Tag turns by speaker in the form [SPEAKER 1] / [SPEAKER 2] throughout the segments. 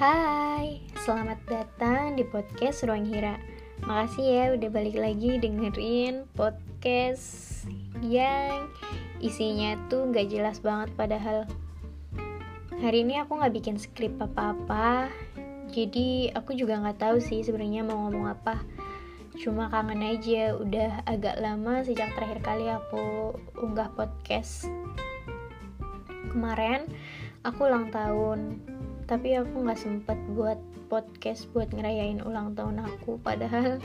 [SPEAKER 1] Hai, selamat datang di podcast Ruang Hira. Makasih ya udah balik lagi dengerin podcast yang isinya tuh gak jelas banget padahal. Hari ini aku gak bikin skrip apa-apa Jadi aku juga gak tahu sih sebenarnya mau ngomong apa. Cuma kangen aja, udah agak lama sejak terakhir kali aku unggah podcast. Kemarin aku ulang tahun tapi aku nggak sempet buat podcast buat ngerayain ulang tahun aku. Padahal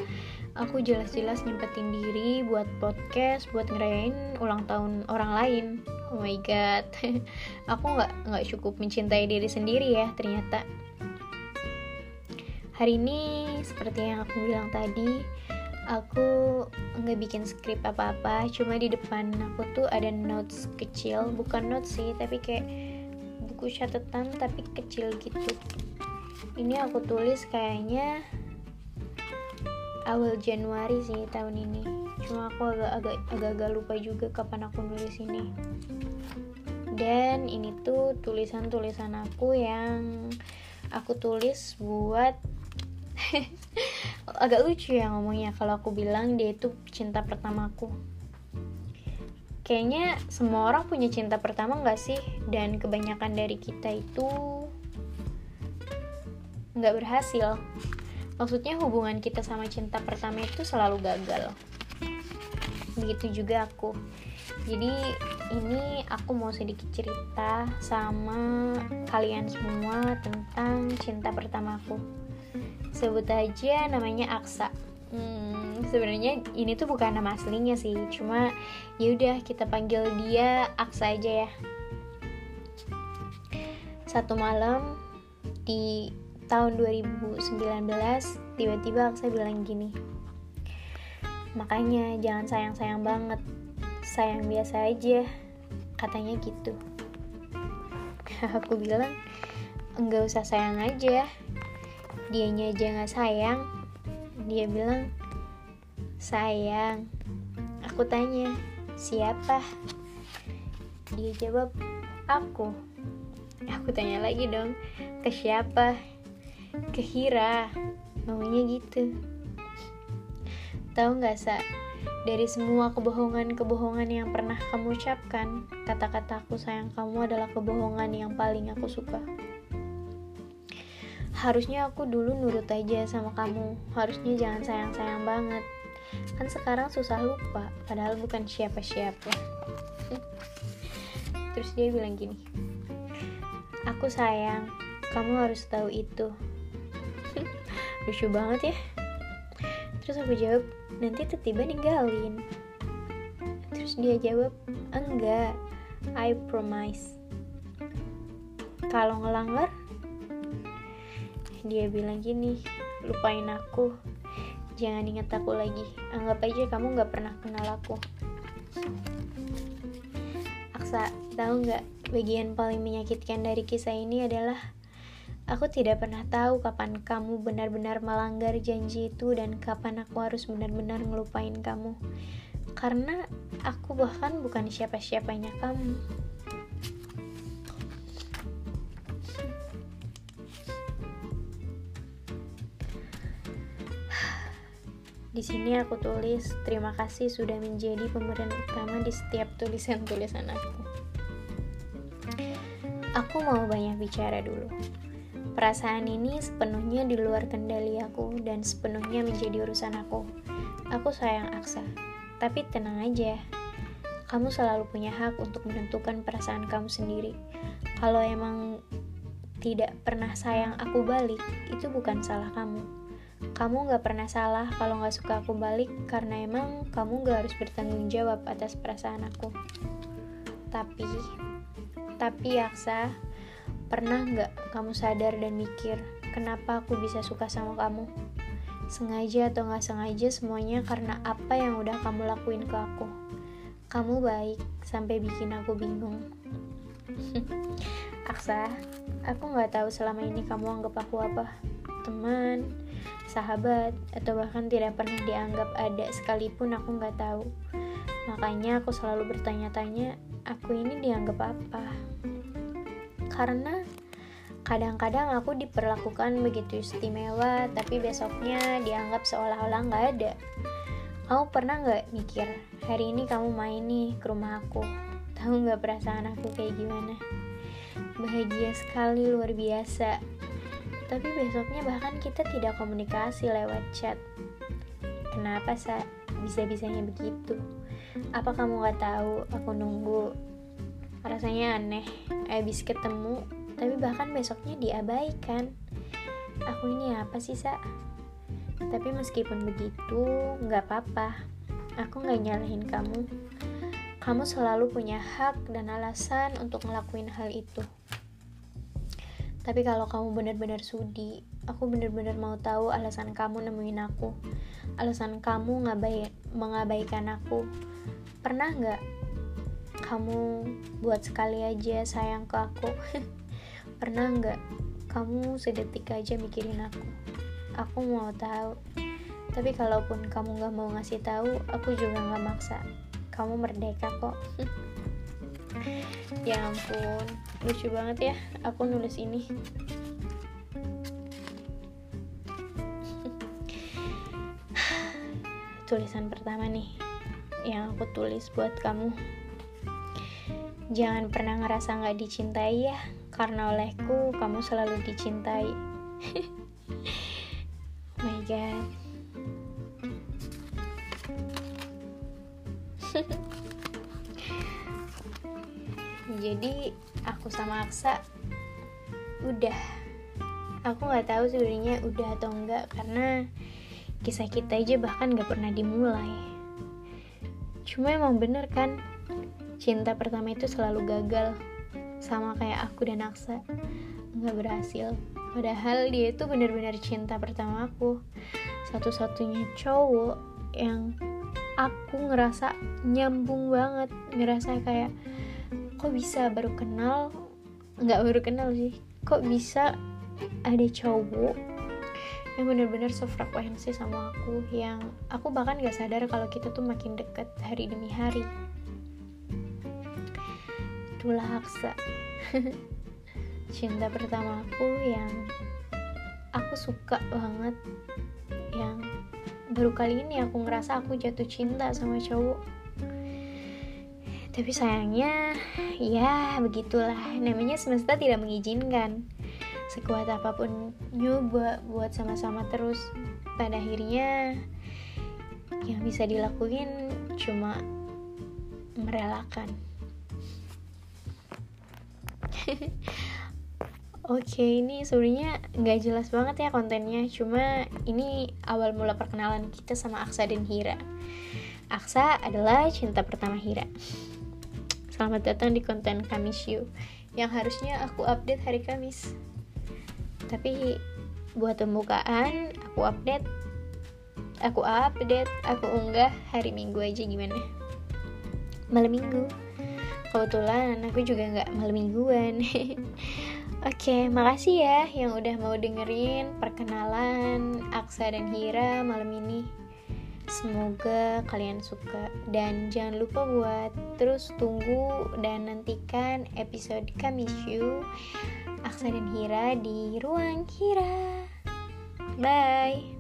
[SPEAKER 1] aku jelas-jelas nyempetin diri buat podcast buat ngerayain ulang tahun orang lain. Oh my god. Aku nggak nggak cukup mencintai diri sendiri ya ternyata. Hari ini seperti yang aku bilang tadi aku nggak bikin skrip apa-apa. Cuma di depan aku tuh ada notes kecil. Bukan notes sih tapi kayak buku catatan tapi kecil gitu. Ini aku tulis kayaknya awal Januari sih tahun ini. Cuma aku agak-agak agak-agak lupa juga kapan aku nulis ini. Dan ini tuh tulisan-tulisan aku yang aku tulis buat agak lucu ya ngomongnya kalau aku bilang dia itu cinta pertamaku kayaknya semua orang punya cinta pertama gak sih? Dan kebanyakan dari kita itu nggak berhasil. Maksudnya hubungan kita sama cinta pertama itu selalu gagal. Begitu juga aku. Jadi ini aku mau sedikit cerita sama kalian semua tentang cinta pertamaku. Sebut aja namanya Aksa. Hmm, sebenarnya ini tuh bukan nama aslinya sih, cuma ya udah kita panggil dia Aksa aja ya. Satu malam di tahun 2019 tiba-tiba Aksa bilang gini. Makanya jangan sayang-sayang banget. Sayang biasa aja. Katanya gitu. Aku bilang enggak usah sayang aja. Dianya aja sayang, dia bilang, sayang. Aku tanya, siapa? Dia jawab, aku. Aku tanya lagi dong, ke siapa? Ke Hira. Ngomongnya gitu. Tahu nggak, Sa? Dari semua kebohongan-kebohongan yang pernah kamu ucapkan, kata-kata aku sayang kamu adalah kebohongan yang paling aku suka harusnya aku dulu nurut aja sama kamu harusnya jangan sayang-sayang banget kan sekarang susah lupa padahal bukan siapa-siapa. Terus dia bilang gini aku sayang kamu harus tahu itu. Lucu banget ya. Terus aku jawab nanti tiba-tiba ninggalin. Terus dia jawab enggak I promise. Kalau ngelanggar dia bilang gini lupain aku jangan ingat aku lagi. Anggap aja kamu gak pernah kenal aku. Aksa tahu nggak bagian paling menyakitkan dari kisah ini adalah aku tidak pernah tahu kapan kamu benar-benar melanggar janji itu dan kapan aku harus benar-benar ngelupain kamu. Karena aku bahkan bukan siapa-siapanya kamu Di sini aku tulis terima kasih sudah menjadi pemeran utama di setiap tulisan-tulisan aku. Aku mau banyak bicara dulu. Perasaan ini sepenuhnya di luar kendali aku dan sepenuhnya menjadi urusan aku. Aku sayang Aksa, tapi tenang aja. Kamu selalu punya hak untuk menentukan perasaan kamu sendiri. Kalau emang tidak pernah sayang aku balik, itu bukan salah kamu kamu gak pernah salah kalau gak suka aku balik karena emang kamu gak harus bertanggung jawab atas perasaan aku. Tapi, tapi Aksa, pernah gak kamu sadar dan mikir kenapa aku bisa suka sama kamu? Sengaja atau gak sengaja semuanya karena apa yang udah kamu lakuin ke aku. Kamu baik sampai bikin aku bingung. Aksa, aku gak tahu selama ini kamu anggap aku apa. Teman, sahabat, atau bahkan tidak pernah dianggap ada sekalipun aku nggak tahu. Makanya aku selalu bertanya-tanya, aku ini dianggap apa? Karena Kadang-kadang aku diperlakukan begitu istimewa, tapi besoknya dianggap seolah-olah nggak ada. Kamu pernah nggak mikir, hari ini kamu main nih ke rumah aku? Tahu nggak perasaan aku kayak gimana? Bahagia sekali, luar biasa. Tapi besoknya bahkan kita tidak komunikasi lewat chat. Kenapa, Sa? Bisa-bisanya begitu. Apa kamu gak tahu aku nunggu? Rasanya aneh, habis ketemu tapi bahkan besoknya diabaikan. Aku ini apa sih, Sa? Tapi meskipun begitu, nggak apa-apa. Aku nggak nyalahin kamu. Kamu selalu punya hak dan alasan untuk ngelakuin hal itu. Tapi kalau kamu benar-benar sudi, aku benar-benar mau tahu alasan kamu nemuin aku. Alasan kamu ngabai mengabaikan aku. Pernah nggak kamu buat sekali aja sayang ke aku? Pernah nggak kamu sedetik aja mikirin aku? Aku mau tahu. Tapi kalaupun kamu nggak mau ngasih tahu, aku juga nggak maksa. Kamu merdeka kok. ya ampun, lucu banget ya aku nulis ini. Tulisan pertama nih yang aku tulis buat kamu. Jangan pernah ngerasa nggak dicintai ya, karena olehku kamu selalu dicintai. oh my god. Jadi aku sama Aksa udah. Aku nggak tahu sebenarnya udah atau enggak karena kisah kita aja bahkan nggak pernah dimulai. Cuma emang bener kan cinta pertama itu selalu gagal sama kayak aku dan Aksa nggak berhasil padahal dia itu benar-benar cinta pertama aku satu-satunya cowok yang aku ngerasa nyambung banget ngerasa kayak kok bisa baru kenal? Nggak baru kenal sih. Kok bisa ada cowok yang benar-benar sefrekuensi sama aku yang aku bahkan gak sadar kalau kita tuh makin deket hari demi hari. Itulah Aksa cinta pertamaku yang aku suka banget yang baru kali ini aku ngerasa aku jatuh cinta sama cowok tapi sayangnya ya begitulah namanya semesta tidak mengizinkan sekuat apa pun nyoba buat sama-sama terus pada akhirnya yang bisa dilakuin cuma merelakan Oke, ini sebenarnya nggak jelas banget ya kontennya. Cuma ini awal mula perkenalan kita sama Aksa dan Hira. Aksa adalah cinta pertama Hira. Selamat datang di konten Kamis You yang harusnya aku update hari Kamis. Tapi buat pembukaan aku update aku update, aku unggah hari Minggu aja gimana? Malam Minggu kebetulan aku juga nggak malam mingguan Oke, makasih ya yang udah mau dengerin perkenalan Aksa dan Hira malam ini. Semoga kalian suka dan jangan lupa buat terus tunggu dan nantikan episode You Aksa dan Hira di Ruang Hira. Bye.